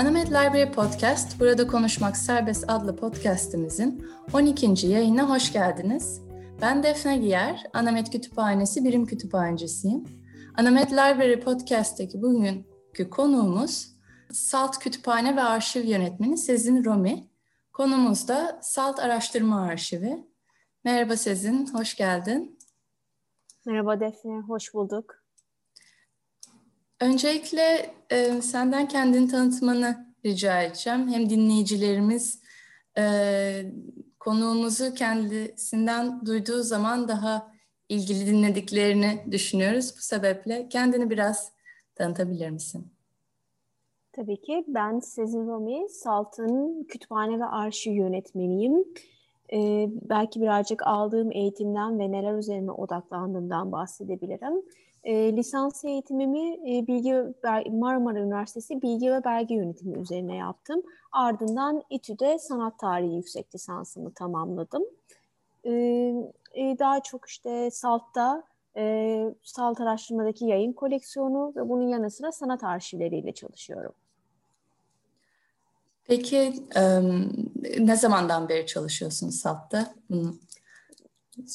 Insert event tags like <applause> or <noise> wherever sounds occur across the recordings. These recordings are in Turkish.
Anamed Library Podcast, Burada Konuşmak Serbest adlı podcastimizin 12. yayına hoş geldiniz. Ben Defne Giyer, Anamed Kütüphanesi birim kütüphanecisiyim. Anamed Library Podcast'teki bugünkü konuğumuz SALT Kütüphane ve Arşiv Yönetmeni Sezin Romi. Konumuz da SALT Araştırma Arşivi. Merhaba Sezin, hoş geldin. Merhaba Defne, hoş bulduk. Öncelikle e, senden kendini tanıtmanı rica edeceğim. Hem dinleyicilerimiz e, konuğumuzu kendisinden duyduğu zaman daha ilgili dinlediklerini düşünüyoruz. Bu sebeple kendini biraz tanıtabilir misin? Tabii ki. Ben Sezin Romi, Salt'ın kütüphane ve arşiv yönetmeniyim. Ee, belki birazcık aldığım eğitimden ve neler üzerine odaklandığımdan bahsedebilirim. E, lisans eğitimimi e, Bilgi Marmara Üniversitesi Bilgi ve Belge Yönetimi üzerine yaptım. Ardından İTÜ'de sanat tarihi yüksek lisansımı tamamladım. E, e, daha çok işte SALT'ta e, SALT araştırmadaki yayın koleksiyonu ve bunun yanı sıra sanat arşivleriyle çalışıyorum. Peki ne zamandan beri çalışıyorsun SALT'ta? Bunu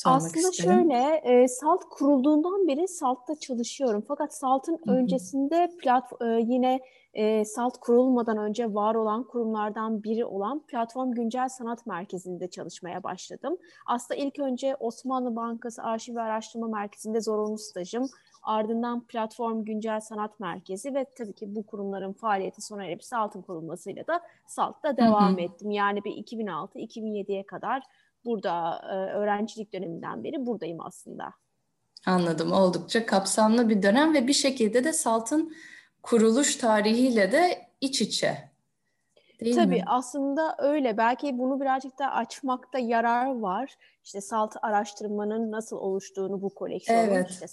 aslında isterim. şöyle, e, SALT kurulduğundan beri SALT'ta çalışıyorum. Fakat SALT'ın öncesinde plat, e, yine e, SALT kurulmadan önce var olan kurumlardan biri olan Platform Güncel Sanat Merkezi'nde çalışmaya başladım. Aslında ilk önce Osmanlı Bankası Arşiv ve Araştırma Merkezi'nde zorunlu stajım, ardından Platform Güncel Sanat Merkezi ve tabii ki bu kurumların faaliyeti sona erip SALT'ın kurulmasıyla da SALT'ta devam hı hı. ettim. Yani bir 2006-2007'ye kadar burada e, öğrencilik döneminden beri buradayım aslında. Anladım. Oldukça kapsamlı bir dönem ve bir şekilde de SALT'ın kuruluş tarihiyle de iç içe. Değil Tabii mi? aslında öyle. Belki bunu birazcık da açmakta yarar var. İşte SALT araştırmanın nasıl oluştuğunu bu koleksiyonun. Evet. İşte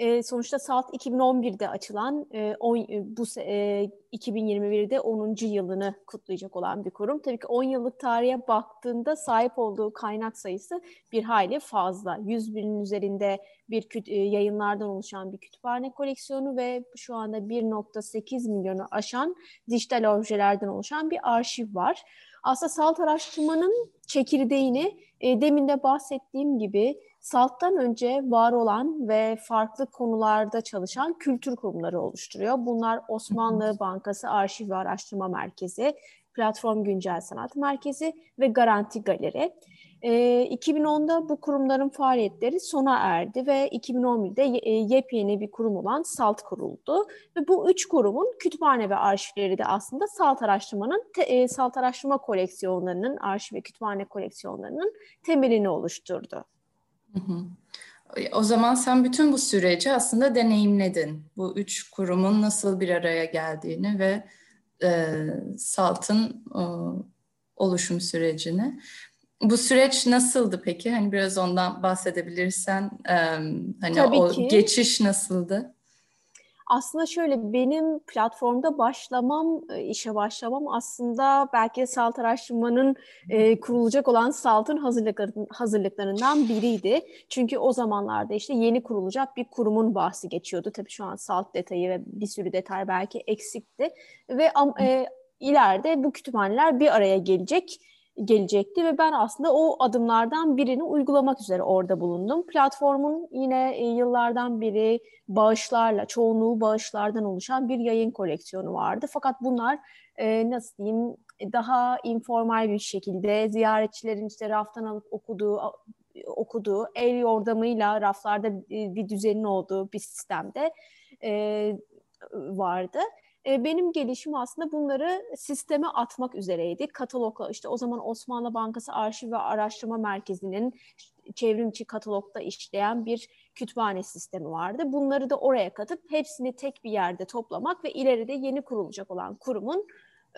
e, sonuçta SALT 2011'de açılan, e, on, bu e, 2021'de 10. yılını kutlayacak olan bir kurum. Tabii ki 10 yıllık tarihe baktığında sahip olduğu kaynak sayısı bir hayli fazla. 100 binin üzerinde bir e, yayınlardan oluşan bir kütüphane koleksiyonu ve şu anda 1.8 milyonu aşan dijital objelerden oluşan bir arşiv var. Aslında SALT araştırmanın çekirdeğini e, demin de bahsettiğim gibi SALT'tan önce var olan ve farklı konularda çalışan kültür kurumları oluşturuyor. Bunlar Osmanlı Bankası Arşiv ve Araştırma Merkezi, Platform Güncel Sanat Merkezi ve Garanti Galeri. E, 2010'da bu kurumların faaliyetleri sona erdi ve 2011'de e, yepyeni bir kurum olan SALT kuruldu. Ve bu üç kurumun kütüphane ve arşivleri de aslında SALT araştırmanın, e, SALT araştırma koleksiyonlarının, arşiv ve kütüphane koleksiyonlarının temelini oluşturdu. Hı hı. O zaman sen bütün bu süreci aslında deneyimledin. Bu üç kurumun nasıl bir araya geldiğini ve e, SALT'ın e, oluşum sürecini. Bu süreç nasıldı peki? Hani biraz ondan bahsedebilirsen, e, hani Tabii o ki. geçiş nasıldı? Aslında şöyle benim platformda başlamam, e, işe başlamam aslında belki salt araştırmanın e, kurulacak olan saltın hazırlıkların, hazırlıklarından biriydi. Çünkü o zamanlarda işte yeni kurulacak bir kurumun bahsi geçiyordu. Tabii şu an salt detayı ve bir sürü detay belki eksikti. Ve e, ileride bu kütüphaneler bir araya gelecek gelecekti ve ben aslında o adımlardan birini uygulamak üzere orada bulundum. Platformun yine e, yıllardan beri bağışlarla, çoğunluğu bağışlardan oluşan bir yayın koleksiyonu vardı. Fakat bunlar e, nasıl diyeyim daha informal bir şekilde ziyaretçilerin işte raftan alıp okuduğu okuduğu, el yordamıyla raflarda e, bir düzenin olduğu bir sistemde e, vardı e, benim gelişim aslında bunları sisteme atmak üzereydi. Katalogla işte o zaman Osmanlı Bankası Arşiv ve Araştırma Merkezi'nin çevrimçi katalogda işleyen bir kütüphane sistemi vardı. Bunları da oraya katıp hepsini tek bir yerde toplamak ve ileride yeni kurulacak olan kurumun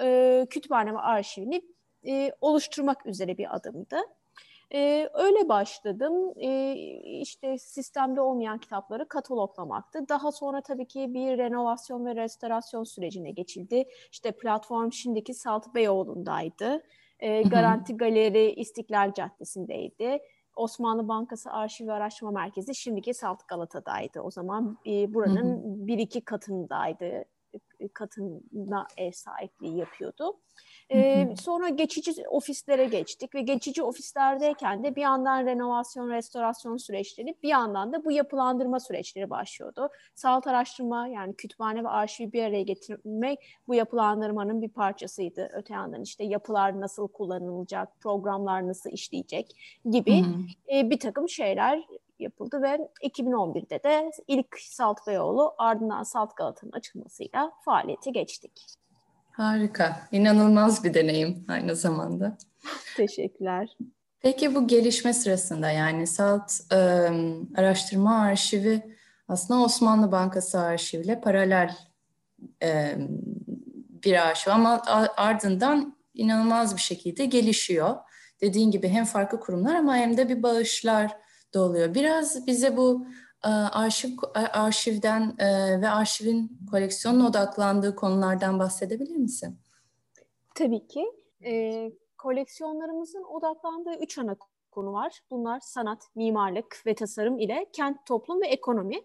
e, kütüphane ve arşivini e, oluşturmak üzere bir adımdı. Ee, öyle başladım. Ee, işte sistemde olmayan kitapları kataloglamaktı. Daha sonra tabii ki bir renovasyon ve restorasyon sürecine geçildi. İşte platform şimdiki Salt Beyoğlu'ndaydı. Ee, Garanti Galeri İstiklal Caddesi'ndeydi. Osmanlı Bankası Arşiv ve Araştırma Merkezi şimdiki Salt Galata'daydı. O zaman e, buranın bir iki katındaydı katına ev sahipliği yapıyordu. Ee, sonra geçici ofislere geçtik ve geçici ofislerdeyken de bir yandan renovasyon, restorasyon süreçleri, bir yandan da bu yapılandırma süreçleri başlıyordu. Sağlık araştırma yani kütüphane ve arşivi bir araya getirmek bu yapılandırmanın bir parçasıydı. Öte yandan işte yapılar nasıl kullanılacak, programlar nasıl işleyecek gibi e, bir takım şeyler yapıldı ve 2011'de de ilk Salt Beyoğlu ardından Salt Galata'nın açılmasıyla faaliyete geçtik. Harika. İnanılmaz bir deneyim aynı zamanda. Teşekkürler. Peki bu gelişme sırasında yani SALT e, araştırma arşivi aslında Osmanlı Bankası arşiviyle paralel e, bir arşiv ama ardından inanılmaz bir şekilde gelişiyor. Dediğin gibi hem farklı kurumlar ama hem de bir bağışlar da oluyor. Biraz bize bu arşiv arşivden e, ve arşivin koleksiyonun odaklandığı konulardan bahsedebilir misin? Tabii ki. E, koleksiyonlarımızın odaklandığı üç ana konu var. Bunlar sanat, mimarlık ve tasarım ile kent, toplum ve ekonomi.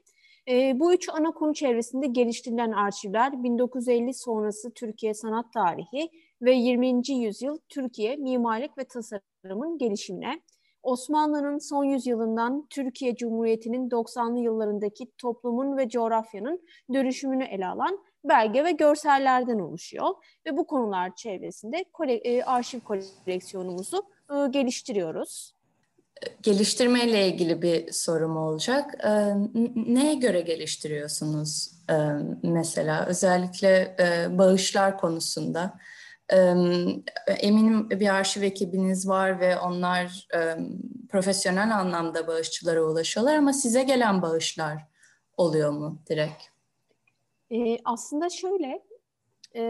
E, bu üç ana konu çevresinde geliştirilen arşivler 1950 sonrası Türkiye sanat tarihi ve 20. yüzyıl Türkiye mimarlık ve tasarımın gelişimine, Osmanlı'nın son yüzyılından Türkiye Cumhuriyeti'nin 90'lı yıllarındaki toplumun ve coğrafyanın dönüşümünü ele alan belge ve görsellerden oluşuyor. Ve bu konular çevresinde kole, e, arşiv koleksiyonumuzu e, geliştiriyoruz. Geliştirmeyle ilgili bir sorum olacak. E, neye göre geliştiriyorsunuz mesela? Özellikle bağışlar konusunda. Eminim bir arşiv ekibiniz var ve onlar profesyonel anlamda bağışçılara ulaşıyorlar ama size gelen bağışlar oluyor mu direkt? Ee, aslında şöyle, e,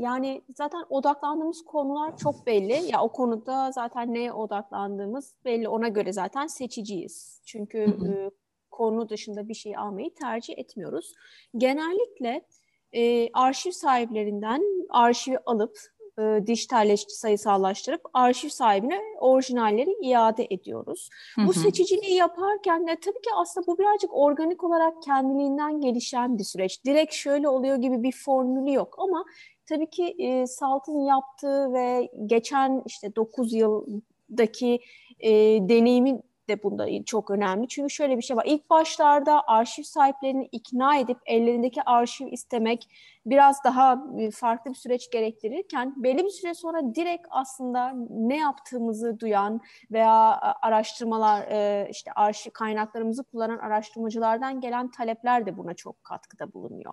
yani zaten odaklandığımız konular çok belli. Ya o konuda zaten neye odaklandığımız belli. Ona göre zaten seçiciyiz. Çünkü. E, konu dışında bir şey almayı tercih etmiyoruz. Genellikle e, arşiv sahiplerinden arşivi alıp e, dijitalleş, sayısallaştırıp arşiv sahibine orijinalleri iade ediyoruz. Hı hı. Bu seçiciliği yaparken de tabii ki aslında bu birazcık organik olarak kendiliğinden gelişen bir süreç. Direkt şöyle oluyor gibi bir formülü yok ama tabii ki e, Salt'ın yaptığı ve geçen işte 9 yıldaki e, deneyimin de bunda çok önemli. Çünkü şöyle bir şey var. İlk başlarda arşiv sahiplerini ikna edip ellerindeki arşiv istemek biraz daha e, farklı bir süreç gerektirirken belli bir süre sonra direkt aslında ne yaptığımızı duyan veya araştırmalar e, işte arşiv kaynaklarımızı kullanan araştırmacılardan gelen talepler de buna çok katkıda bulunuyor.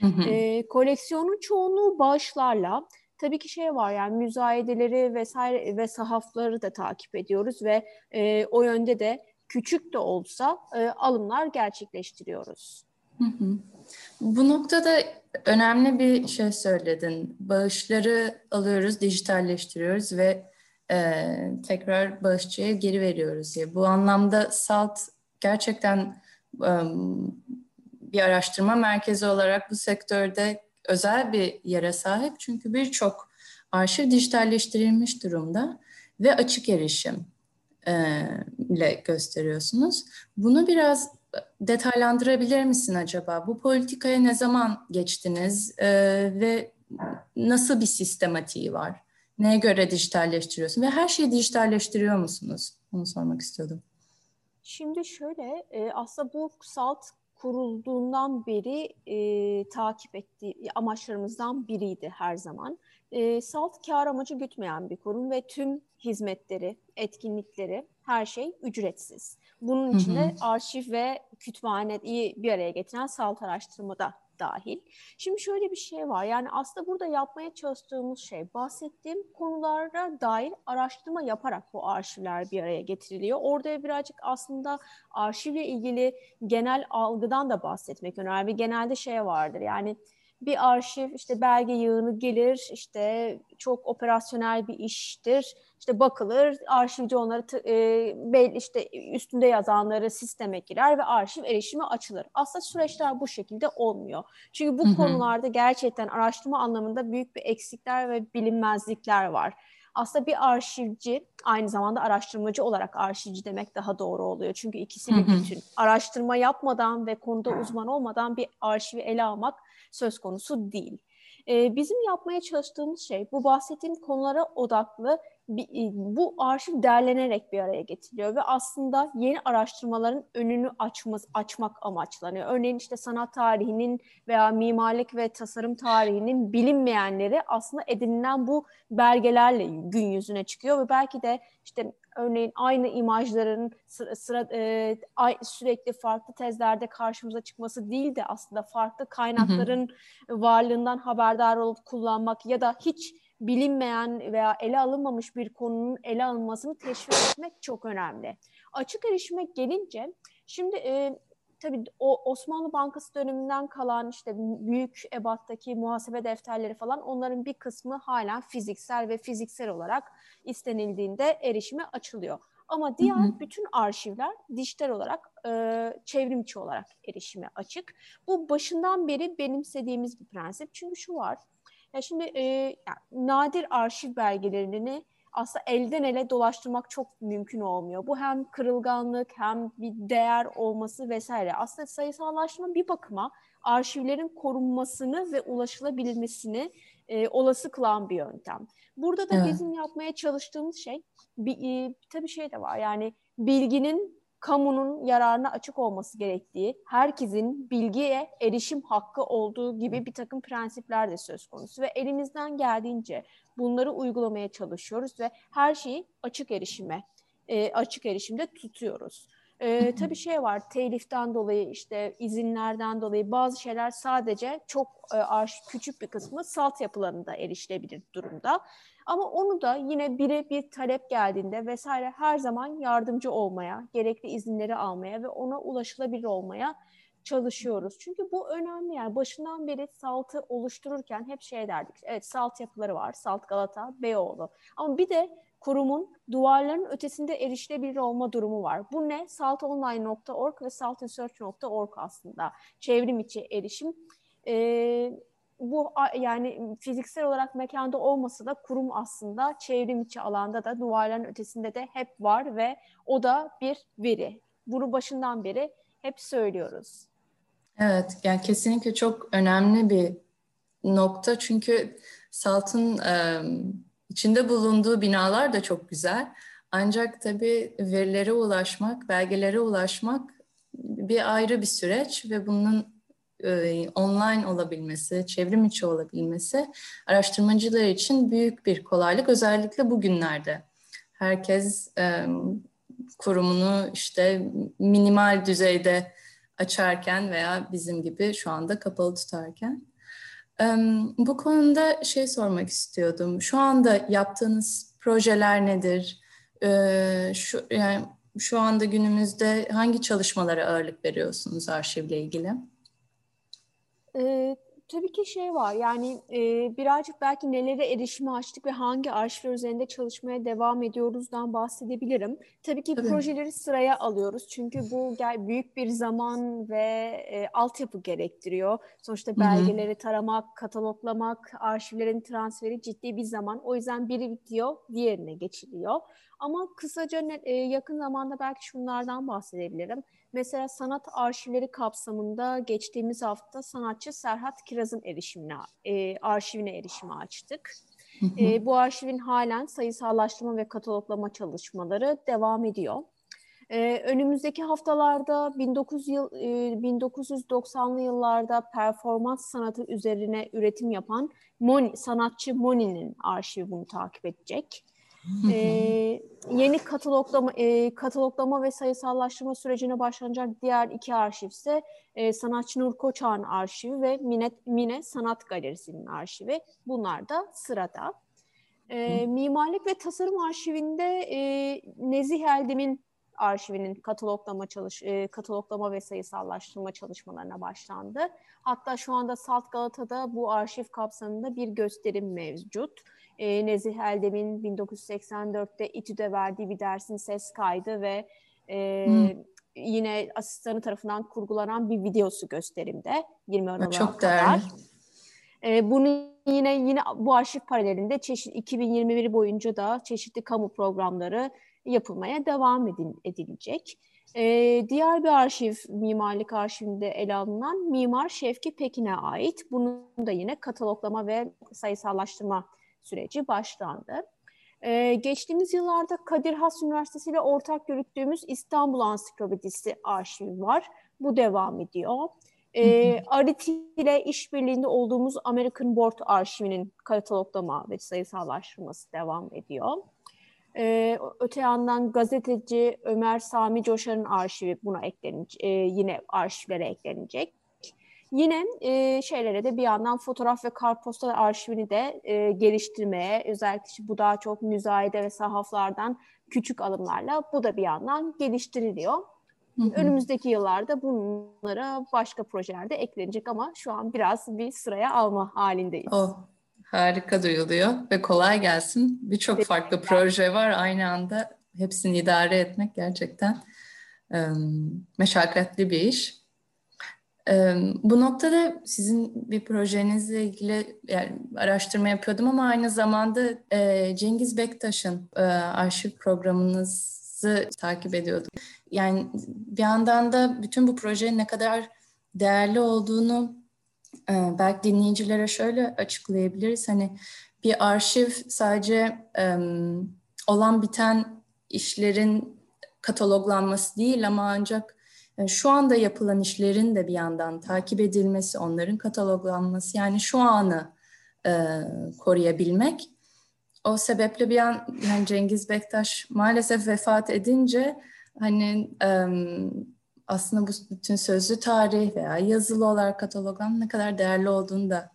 Hı hı. E, koleksiyonun çoğunluğu bağışlarla tabii ki şey var yani müzayedeleri vesaire ve sahafları da takip ediyoruz ve e, o yönde de küçük de olsa e, alımlar gerçekleştiriyoruz. Hı hı. Bu noktada önemli bir şey söyledin. Bağışları alıyoruz, dijitalleştiriyoruz ve e, tekrar bağışçıya geri veriyoruz diye. Bu anlamda SALT gerçekten e, bir araştırma merkezi olarak bu sektörde özel bir yere sahip. Çünkü birçok arşiv dijitalleştirilmiş durumda ve açık erişim e, ile gösteriyorsunuz. Bunu biraz detaylandırabilir misin acaba? Bu politikaya ne zaman geçtiniz e, ve nasıl bir sistematiği var? Neye göre dijitalleştiriyorsun ve her şeyi dijitalleştiriyor musunuz? Onu sormak istiyordum. Şimdi şöyle, e, aslında bu SALT kurulduğundan beri e, takip ettiği amaçlarımızdan biriydi her zaman. E, salt kar amacı gütmeyen bir kurum ve tüm hizmetleri, etkinlikleri, her şey ücretsiz. Bunun içinde arşiv ve kütüphaneyi bir araya getiren salt araştırmada dahil. Şimdi şöyle bir şey var. Yani aslında burada yapmaya çalıştığımız şey bahsettiğim konulara dair araştırma yaparak bu arşivler bir araya getiriliyor. Orada birazcık aslında arşivle ilgili genel algıdan da bahsetmek önemli. Genelde şey vardır. Yani bir arşiv işte belge yığını gelir işte çok operasyonel bir iştir işte bakılır arşivci onları e, belli işte üstünde yazanları sisteme girer ve arşiv erişime açılır. Aslında süreçler bu şekilde olmuyor. Çünkü bu hı hı. konularda gerçekten araştırma anlamında büyük bir eksikler ve bilinmezlikler var aslında bir arşivci aynı zamanda araştırmacı olarak arşivci demek daha doğru oluyor. Çünkü ikisi bir bütün. Araştırma yapmadan ve konuda uzman olmadan bir arşivi ele almak söz konusu değil. E, bizim yapmaya çalıştığımız şey bu bahsettiğim konulara odaklı e, bu arşiv derlenerek bir araya getiriliyor ve aslında yeni araştırmaların önünü açmaz, açmak amaçlanıyor. Örneğin işte sanat tarihinin veya mimarlık ve tasarım tarihinin bilinmeyenleri aslında edinilen bu belgelerle gün yüzüne çıkıyor ve belki de işte örneğin aynı imajların sıra, sıra e, sürekli farklı tezlerde karşımıza çıkması değil de aslında farklı kaynakların hı hı. varlığından haberdar olup kullanmak ya da hiç bilinmeyen veya ele alınmamış bir konunun ele alınmasını teşvik etmek çok önemli. Açık erişime gelince şimdi e, tabii o Osmanlı Bankası döneminden kalan işte büyük ebattaki muhasebe defterleri falan onların bir kısmı hala fiziksel ve fiziksel olarak istenildiğinde erişime açılıyor. Ama diğer hı hı. bütün arşivler dijital olarak e, çevrimçi olarak erişime açık. Bu başından beri benimsediğimiz bir prensip. Çünkü şu var, ya şimdi e, yani nadir arşiv belgelerini aslında elden ele dolaştırmak çok mümkün olmuyor. Bu hem kırılganlık hem bir değer olması vesaire. Aslında sayısallaştırma bir bakıma arşivlerin korunmasını ve ulaşılabilmesini e, olası kılan bir yöntem. Burada da evet. bizim yapmaya çalıştığımız şey bir, e, tabii şey de var yani bilginin kamunun yararına açık olması gerektiği, herkesin bilgiye erişim hakkı olduğu gibi bir takım prensipler de söz konusu ve elimizden geldiğince bunları uygulamaya çalışıyoruz ve her şeyi açık erişime, e, açık erişimde tutuyoruz. E, tabii şey var, teliften dolayı işte izinlerden dolayı bazı şeyler sadece çok e, küçük bir kısmı salt yapılarında erişilebilir durumda. Ama onu da yine biri bir talep geldiğinde vesaire her zaman yardımcı olmaya, gerekli izinleri almaya ve ona ulaşılabilir olmaya çalışıyoruz. Çünkü bu önemli yani başından beri saltı oluştururken hep şey derdik. Evet salt yapıları var. Salt Galata, Beyoğlu. Ama bir de kurumun duvarların ötesinde erişilebilir olma durumu var. Bu ne? saltonline.org ve saltresearch.org aslında. Çevrim içi erişim. Ee, bu yani fiziksel olarak mekanda olmasa da kurum aslında çevrim içi alanda da duvarların ötesinde de hep var ve o da bir veri. Bunu başından beri hep söylüyoruz. Evet, yani kesinlikle çok önemli bir nokta çünkü Salt'ın e, içinde bulunduğu binalar da çok güzel. Ancak tabii verilere ulaşmak, belgelere ulaşmak bir ayrı bir süreç ve bunun e, online olabilmesi, çevrim içi olabilmesi araştırmacılar için büyük bir kolaylık. Özellikle bugünlerde herkes e, kurumunu işte minimal düzeyde açarken veya bizim gibi şu anda kapalı tutarken. E, bu konuda şey sormak istiyordum. Şu anda yaptığınız projeler nedir? Şu yani şu anda günümüzde hangi çalışmalara ağırlık veriyorsunuz arşivle ilgili? Ee, tabii ki şey var yani e, birazcık belki nelere erişime açtık ve hangi arşivler üzerinde çalışmaya devam ediyoruzdan bahsedebilirim. Tabii ki tabii. projeleri sıraya alıyoruz çünkü bu büyük bir zaman ve e, altyapı gerektiriyor. Sonuçta belgeleri Hı-hı. taramak, kataloglamak, arşivlerin transferi ciddi bir zaman. O yüzden biri bitiyor, diğerine geçiliyor. Ama kısaca e, yakın zamanda belki şunlardan bahsedebilirim. Mesela sanat arşivleri kapsamında geçtiğimiz hafta sanatçı Serhat Kiraz'ın erişimine, e, arşivine erişimi açtık. E, bu arşivin halen sayısallaştırma ve kataloglama çalışmaları devam ediyor. Ee, önümüzdeki haftalarda 1900 yıl, e, 1990'lı yıllarda performans sanatı üzerine üretim yapan Moni, sanatçı Moni'nin arşivi bunu takip edecek e, yeni kataloglama, e, kataloglama ve sayısallaştırma sürecine başlanacak diğer iki arşiv ise e, sanatçı Nur Koçak'ın arşivi ve Mine, Mine Sanat Galerisi'nin arşivi. Bunlar da sırada. E, mimarlık ve tasarım arşivinde e, Nezih Eldem'in arşivinin kataloglama çalış e, kataloglama ve sayısallaştırma çalışmalarına başlandı. Hatta şu anda Salt Galata'da bu arşiv kapsamında bir gösterim mevcut e, Nezih Eldem'in 1984'te İTÜ'de verdiği bir dersin ses kaydı ve e, hmm. yine asistanı tarafından kurgulanan bir videosu gösterimde 20 Aralık'a Çok kadar. Değerli. E, bunu yine yine bu arşiv paralelinde çeşit 2021 boyunca da çeşitli kamu programları yapılmaya devam edin, edilecek. Ee, diğer bir arşiv, mimarlık arşivinde ele alınan Mimar Şevki Pekin'e ait. Bunun da yine kataloglama ve sayısallaştırma süreci başlandı. Ee, geçtiğimiz yıllarda Kadir Has Üniversitesi ile ortak yürüttüğümüz İstanbul Ansiklopedisi arşivi var. Bu devam ediyor. Ee, Ariti ile işbirliğinde olduğumuz American Board arşivinin kataloglama ve sayısallaştırması devam ediyor. Ee, öte yandan gazeteci Ömer Sami Coşar'ın arşivi buna eklenecek, e, yine arşivlere eklenecek. Yine e, şeylere de bir yandan fotoğraf ve kartpostal arşivini de e, geliştirmeye, özellikle bu daha çok müzayede ve sahaflardan küçük alımlarla bu da bir yandan geliştiriliyor. Hı hı. Önümüzdeki yıllarda bunlara başka projelerde eklenecek ama şu an biraz bir sıraya alma halindeyiz. Oh, harika duyuluyor ve kolay gelsin. Birçok farklı proje var aynı anda. Hepsini idare etmek gerçekten meşakkatli bir iş. Bu noktada sizin bir projenizle ilgili yani araştırma yapıyordum ama aynı zamanda Cengiz Bektaş'ın arşiv programınızı takip ediyordum. Yani bir yandan da bütün bu projenin ne kadar değerli olduğunu belki dinleyicilere şöyle açıklayabiliriz. Hani bir arşiv sadece olan biten işlerin kataloglanması değil ama ancak e, şu anda yapılan işlerin de bir yandan takip edilmesi, onların kataloglanması yani şu anı e, koruyabilmek. O sebeple bir an yani Cengiz Bektaş maalesef vefat edince hani e, aslında bu bütün sözlü tarih veya yazılı olarak kataloglan ne kadar değerli olduğunu da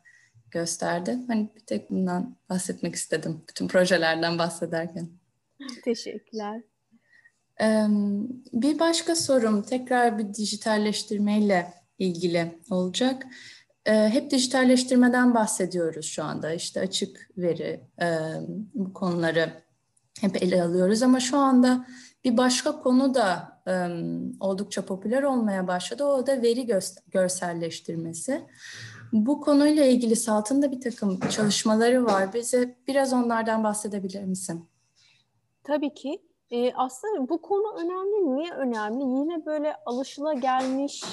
gösterdi. Hani bir tek bundan bahsetmek istedim bütün projelerden bahsederken. Teşekkürler. Bir başka sorum tekrar bir dijitalleştirmeyle ilgili olacak. Hep dijitalleştirmeden bahsediyoruz şu anda. İşte açık veri bu konuları hep ele alıyoruz ama şu anda bir başka konu da oldukça popüler olmaya başladı. O da veri görselleştirmesi. Bu konuyla ilgili Salt'ın bir takım çalışmaları var. Bize biraz onlardan bahsedebilir misin? Tabii ki. E, aslında bu konu önemli. Niye önemli? Yine böyle alışıla gelmiş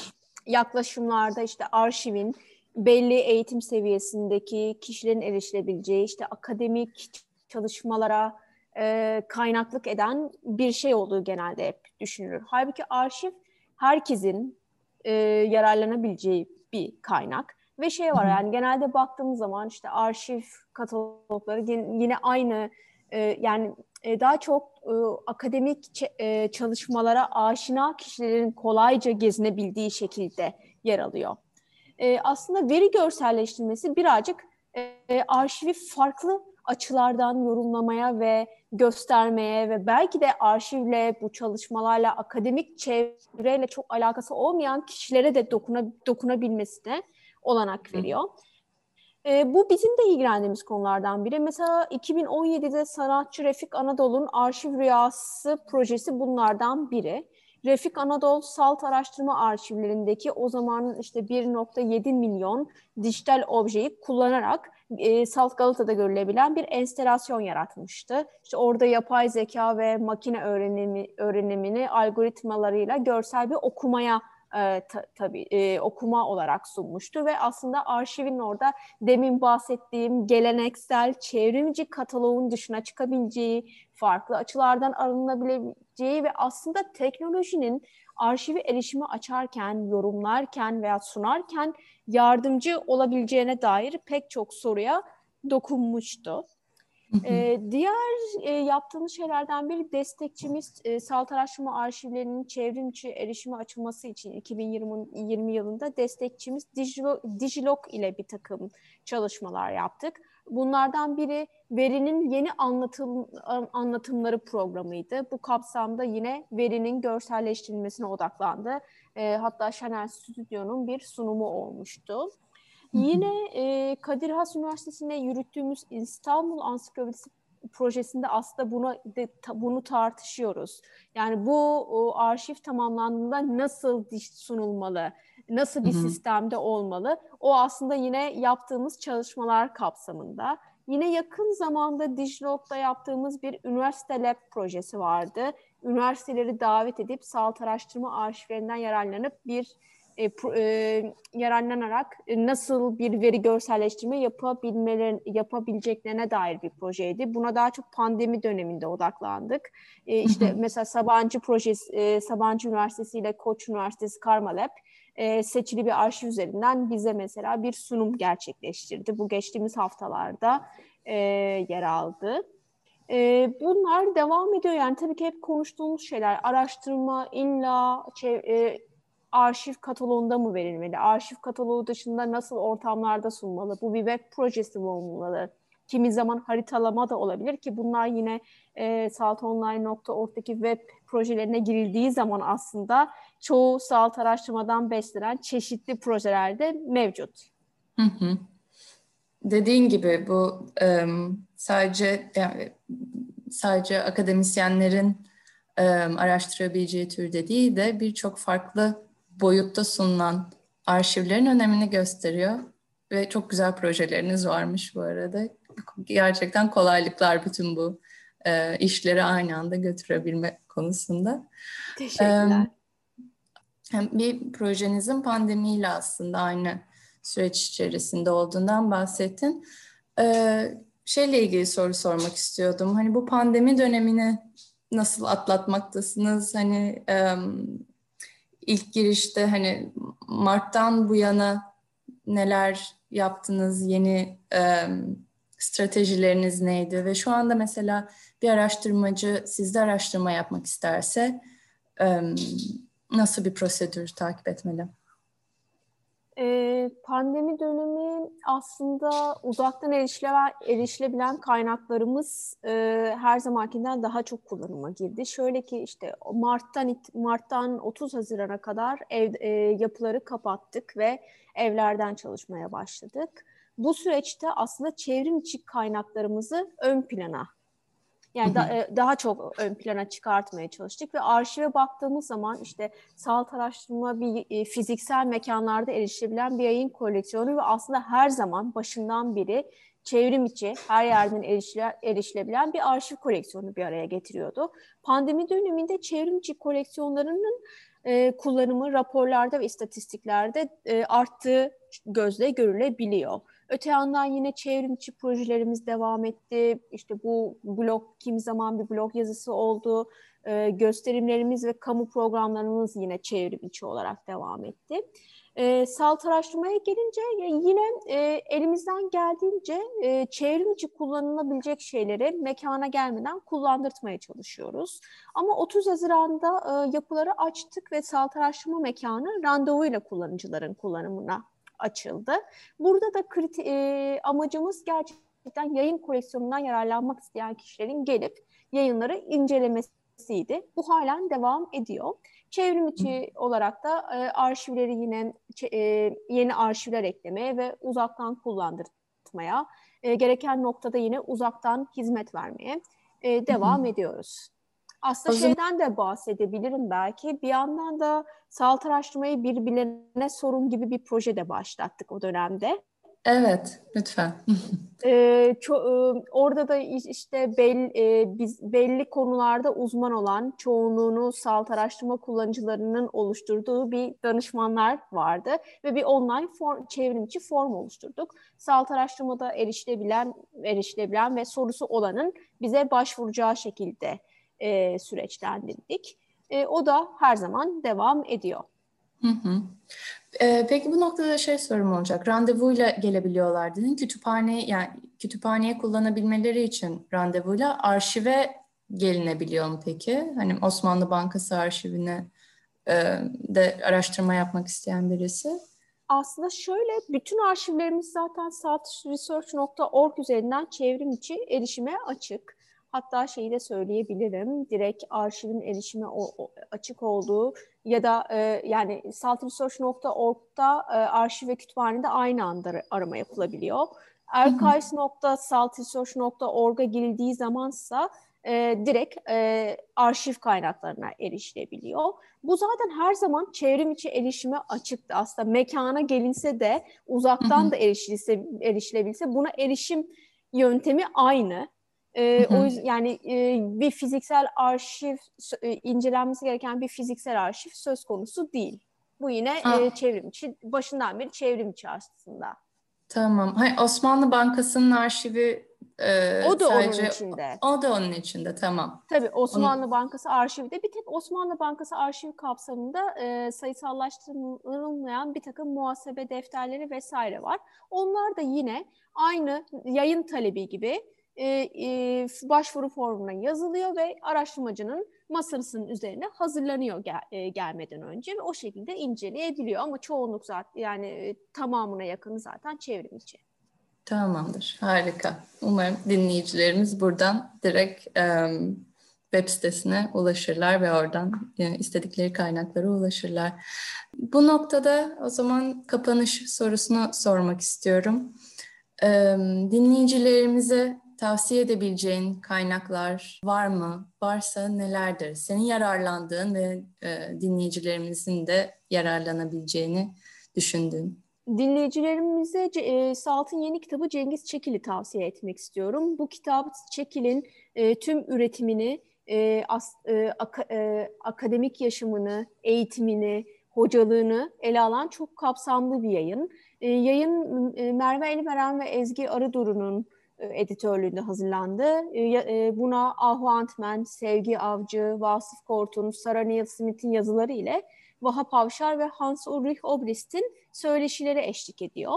yaklaşımlarda işte arşivin belli eğitim seviyesindeki kişilerin erişilebileceği işte akademik çalışmalara e, kaynaklık eden bir şey olduğu genelde hep düşünülür. Halbuki arşiv herkesin e, yararlanabileceği bir kaynak. Ve şey var yani genelde baktığımız zaman işte arşiv katalogları yine aynı e, yani e, daha çok e, akademik e, çalışmalara aşina kişilerin kolayca gezinebildiği şekilde yer alıyor. E, aslında veri görselleştirmesi birazcık e, arşivi farklı açılardan yorumlamaya ve göstermeye ve belki de arşivle, bu çalışmalarla, akademik çevreyle çok alakası olmayan kişilere de dokuna, dokunabilmesine olanak veriyor. E, bu bizim de ilgilendiğimiz konulardan biri. Mesela 2017'de sanatçı Refik Anadolu'nun Arşiv Rüyası projesi bunlardan biri. Refik Anadolu Salt Araştırma Arşivlerindeki o zamanın işte 1.7 milyon dijital objeyi kullanarak e, Salt Galata'da görülebilen bir enstelasyon yaratmıştı. İşte orada yapay zeka ve makine öğrenimi, öğrenimini algoritmalarıyla görsel bir okumaya e, ta, tabii e, okuma olarak sunmuştu ve aslında arşivin orada demin bahsettiğim geleneksel çevrimci kataloğun dışına çıkabileceği, farklı açılardan alınabileceği ve aslında teknolojinin arşivi erişimi açarken, yorumlarken veya sunarken yardımcı olabileceğine dair pek çok soruya dokunmuştu. Ee, diğer e, yaptığımız şeylerden biri destekçimiz e, Salt Araştırma Arşivlerinin çevrimçi erişime açılması için 2020 20 yılında destekçimiz Digilog, Digilog ile bir takım çalışmalar yaptık. Bunlardan biri verinin yeni anlatım, anlatımları programıydı. Bu kapsamda yine verinin görselleştirilmesine odaklandı. E, hatta Chanel Stüdyo'nun bir sunumu olmuştu. Yine e, Kadir Has Üniversitesi'nde yürüttüğümüz İstanbul Ansiklopedisi projesinde aslında bunu de, ta, bunu tartışıyoruz. Yani bu o, arşiv tamamlandığında nasıl sunulmalı, nasıl bir Hı-hı. sistemde olmalı? O aslında yine yaptığımız çalışmalar kapsamında. Yine yakın zamanda Dijlog'da yaptığımız bir üniversite lab projesi vardı. üniversiteleri davet edip salt araştırma arşivlerinden yararlanıp bir e, e, yararlanarak e, nasıl bir veri görselleştirme yapabilmeler, yapabileceklerine dair bir projeydi. Buna daha çok pandemi döneminde odaklandık. E, işte mesela Sabancı projesi, e, Sabancı Üniversitesi ile Koç Üniversitesi Karma Lab e, seçili bir arşiv üzerinden bize mesela bir sunum gerçekleştirdi. Bu geçtiğimiz haftalarda e, yer aldı. E, bunlar devam ediyor yani tabii ki hep konuştuğumuz şeyler araştırma illa e, arşiv kataloğunda mı verilmeli? Arşiv kataloğu dışında nasıl ortamlarda sunmalı? Bu bir web projesi mi olmalı? Kimi zaman haritalama da olabilir ki bunlar yine e, saltonline.org'daki web projelerine girildiği zaman aslında çoğu salt araştırmadan beslenen çeşitli projelerde mevcut. Hı hı. Dediğin gibi bu um, sadece yani, sadece akademisyenlerin um, araştırabileceği türde değil de birçok farklı boyutta sunulan arşivlerin önemini gösteriyor. Ve çok güzel projeleriniz varmış bu arada. Gerçekten kolaylıklar bütün bu e, işleri aynı anda götürebilme konusunda. Teşekkürler. E, bir projenizin pandemiyle aslında aynı süreç içerisinde olduğundan bahsettin. E, şeyle ilgili soru sormak istiyordum. Hani bu pandemi dönemini nasıl atlatmaktasınız? Hani ilk girişte hani Mart'tan bu yana neler yaptınız, yeni e, stratejileriniz neydi ve şu anda mesela bir araştırmacı sizde araştırma yapmak isterse e, nasıl bir prosedür takip etmeli? Ee, pandemi dönemi aslında uzaktan erişilebilen, kaynaklarımız e, her zamankinden daha çok kullanıma girdi. Şöyle ki işte Mart'tan Mart'tan 30 Haziran'a kadar ev e, yapıları kapattık ve evlerden çalışmaya başladık. Bu süreçte aslında çevrim içi kaynaklarımızı ön plana yani da, e, daha çok ön plana çıkartmaya çalıştık ve arşive baktığımız zaman işte salt araştırma bir e, fiziksel mekanlarda erişilebilen bir yayın koleksiyonu ve aslında her zaman başından beri çevrim içi her yerden erişile, erişilebilen bir arşiv koleksiyonu bir araya getiriyordu. Pandemi döneminde çevrim içi koleksiyonlarının e, kullanımı raporlarda ve istatistiklerde e, arttığı gözle görülebiliyor. Öte yandan yine çevrimçi projelerimiz devam etti. İşte bu blog, kimi zaman bir blog yazısı oldu. E, gösterimlerimiz ve kamu programlarımız yine çevrim içi olarak devam etti. E, salt araştırmaya gelince yine e, elimizden geldiğince e, çevrim içi kullanılabilecek şeyleri mekana gelmeden kullandırtmaya çalışıyoruz. Ama 30 Haziran'da e, yapıları açtık ve salt araştırma mekanı randevuyla kullanıcıların kullanımına açıldı. Burada da kriti, e, amacımız gerçekten yayın koleksiyonundan yararlanmak isteyen kişilerin gelip yayınları incelemesiydi. Bu halen devam ediyor. Çevrim içi olarak da e, arşivleri yine e, yeni arşivler eklemeye ve uzaktan kullandırmaya, e, gereken noktada yine uzaktan hizmet vermeye e, devam ediyoruz. Aslında o şeyden de bahsedebilirim belki. Bir yandan da sağlık araştırmayı birbirlerine sorun gibi bir proje de başlattık o dönemde. Evet, lütfen. <laughs> ee, ço- e, orada da işte belli, e, biz belli konularda uzman olan çoğunluğunu salt araştırma kullanıcılarının oluşturduğu bir danışmanlar vardı ve bir online form, çevrimçi form oluşturduk. Salt araştırmada erişilebilen, erişilebilen ve sorusu olanın bize başvuracağı şekilde e, süreçlendirdik. E, o da her zaman devam ediyor. Hı hı. Ee, peki bu noktada şey sorum olacak. Randevuyla gelebiliyorlar dedin. Kütüphane yani kütüphaneye kullanabilmeleri için randevuyla arşive gelinebiliyor mu peki? Hani Osmanlı Bankası arşivine e, de araştırma yapmak isteyen birisi. Aslında şöyle bütün arşivlerimiz zaten saatresearch.org üzerinden çevrim içi erişime açık. Hatta şeyi de söyleyebilirim. Direkt arşivin erişime o, o, açık olduğu ya da e, yani saltresearch.org'da e, arşiv ve kütüphanede aynı anda arama yapılabiliyor. archives.saltresearch.org'a girildiği zamansa e, direkt e, arşiv kaynaklarına erişilebiliyor. Bu zaten her zaman çevrim içi erişime açıktı. Aslında mekana gelinse de uzaktan da erişilse, erişilebilse buna erişim yöntemi aynı. E, o yüzden yani e, bir fiziksel arşiv e, incelenmesi gereken bir fiziksel arşiv söz konusu değil. Bu yine e, çevrim içi başından beri çevrim içi aslında. Tamam. Hayır, Osmanlı Bankası'nın arşivi e, o da sadece, onun içinde. O da onun içinde tamam. Tabii Osmanlı Onu... Bankası arşivde bir tek Osmanlı Bankası arşiv kapsamında e, sayısallaştırılmayan bir takım muhasebe defterleri vesaire var. Onlar da yine aynı yayın talebi gibi e, e, başvuru formuna yazılıyor ve araştırmacının masasının üzerine hazırlanıyor gel, e, gelmeden önce ve o şekilde inceleyebiliyor ama çoğunluk zaten yani e, tamamına yakını zaten çevrim içi. Tamamdır, harika. Umarım dinleyicilerimiz buradan direkt e, web sitesine ulaşırlar ve oradan e, istedikleri kaynaklara ulaşırlar. Bu noktada o zaman kapanış sorusunu sormak istiyorum. E, dinleyicilerimize tavsiye edebileceğin kaynaklar var mı? Varsa nelerdir? Senin yararlandığın ve e, dinleyicilerimizin de yararlanabileceğini düşündüğün. Dinleyicilerimize e, Salt'ın yeni kitabı Cengiz Çekil'i tavsiye etmek istiyorum. Bu kitap Çekil'in e, tüm üretimini, e, as, e, ak, e, akademik yaşamını, eğitimini, hocalığını ele alan çok kapsamlı bir yayın. E, yayın e, Merve Elveren ve Ezgi Arıduru'nun editörlüğünde hazırlandı. E, e, buna Ahu Antmen, Sevgi Avcı, Vasıf Kortun, Sarah Neil Smith'in yazıları ile Vahap Avşar ve Hans Ulrich Obrist'in söyleşileri eşlik ediyor.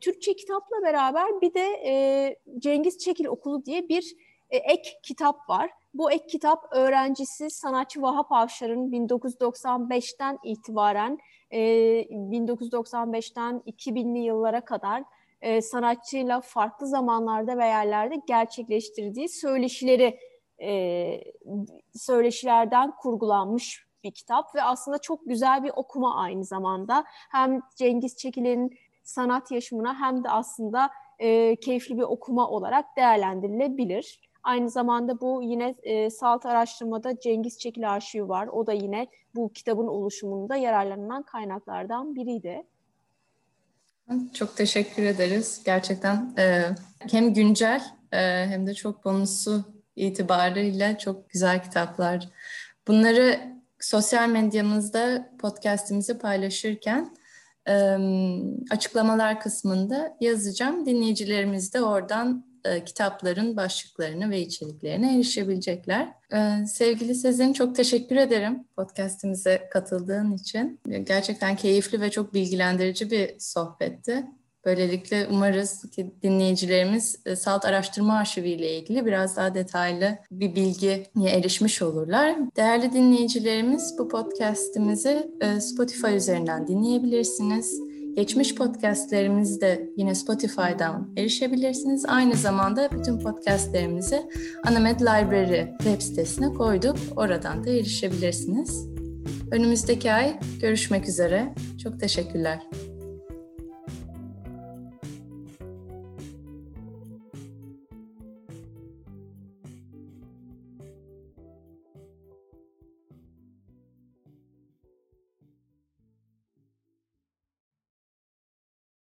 Türkçe kitapla beraber bir de Cengiz Çekil Okulu diye bir ek kitap var. Bu ek kitap öğrencisi sanatçı Vahap Avşar'ın 1995'ten itibaren 1995'ten 2000'li yıllara kadar e, sanatçıyla farklı zamanlarda ve yerlerde gerçekleştirdiği söyleşileri e, söyleşilerden kurgulanmış bir kitap ve aslında çok güzel bir okuma aynı zamanda. Hem Cengiz Çekil'in sanat yaşamına hem de aslında e, keyifli bir okuma olarak değerlendirilebilir. Aynı zamanda bu yine e, Salt Araştırma'da Cengiz Çekil arşivi var. O da yine bu kitabın oluşumunda yararlanılan kaynaklardan biriydi. Çok teşekkür ederiz. Gerçekten e, hem güncel e, hem de çok bonusu itibariyle çok güzel kitaplar. Bunları sosyal medyamızda podcastimizi paylaşırken e, açıklamalar kısmında yazacağım. Dinleyicilerimiz de oradan e, kitapların başlıklarını ve içeriklerine erişebilecekler. E, sevgili Sezin çok teşekkür ederim podcastimize katıldığın için. Gerçekten keyifli ve çok bilgilendirici bir sohbetti. Böylelikle umarız ki dinleyicilerimiz e, Salt Araştırma Arşivi ile ilgili biraz daha detaylı bir bilgiye erişmiş olurlar. Değerli dinleyicilerimiz bu podcastimizi e, Spotify üzerinden dinleyebilirsiniz. Geçmiş podcastlerimizi yine Spotify'dan erişebilirsiniz. Aynı zamanda bütün podcastlerimizi Anamed Library web sitesine koyduk. Oradan da erişebilirsiniz. Önümüzdeki ay görüşmek üzere. Çok teşekkürler.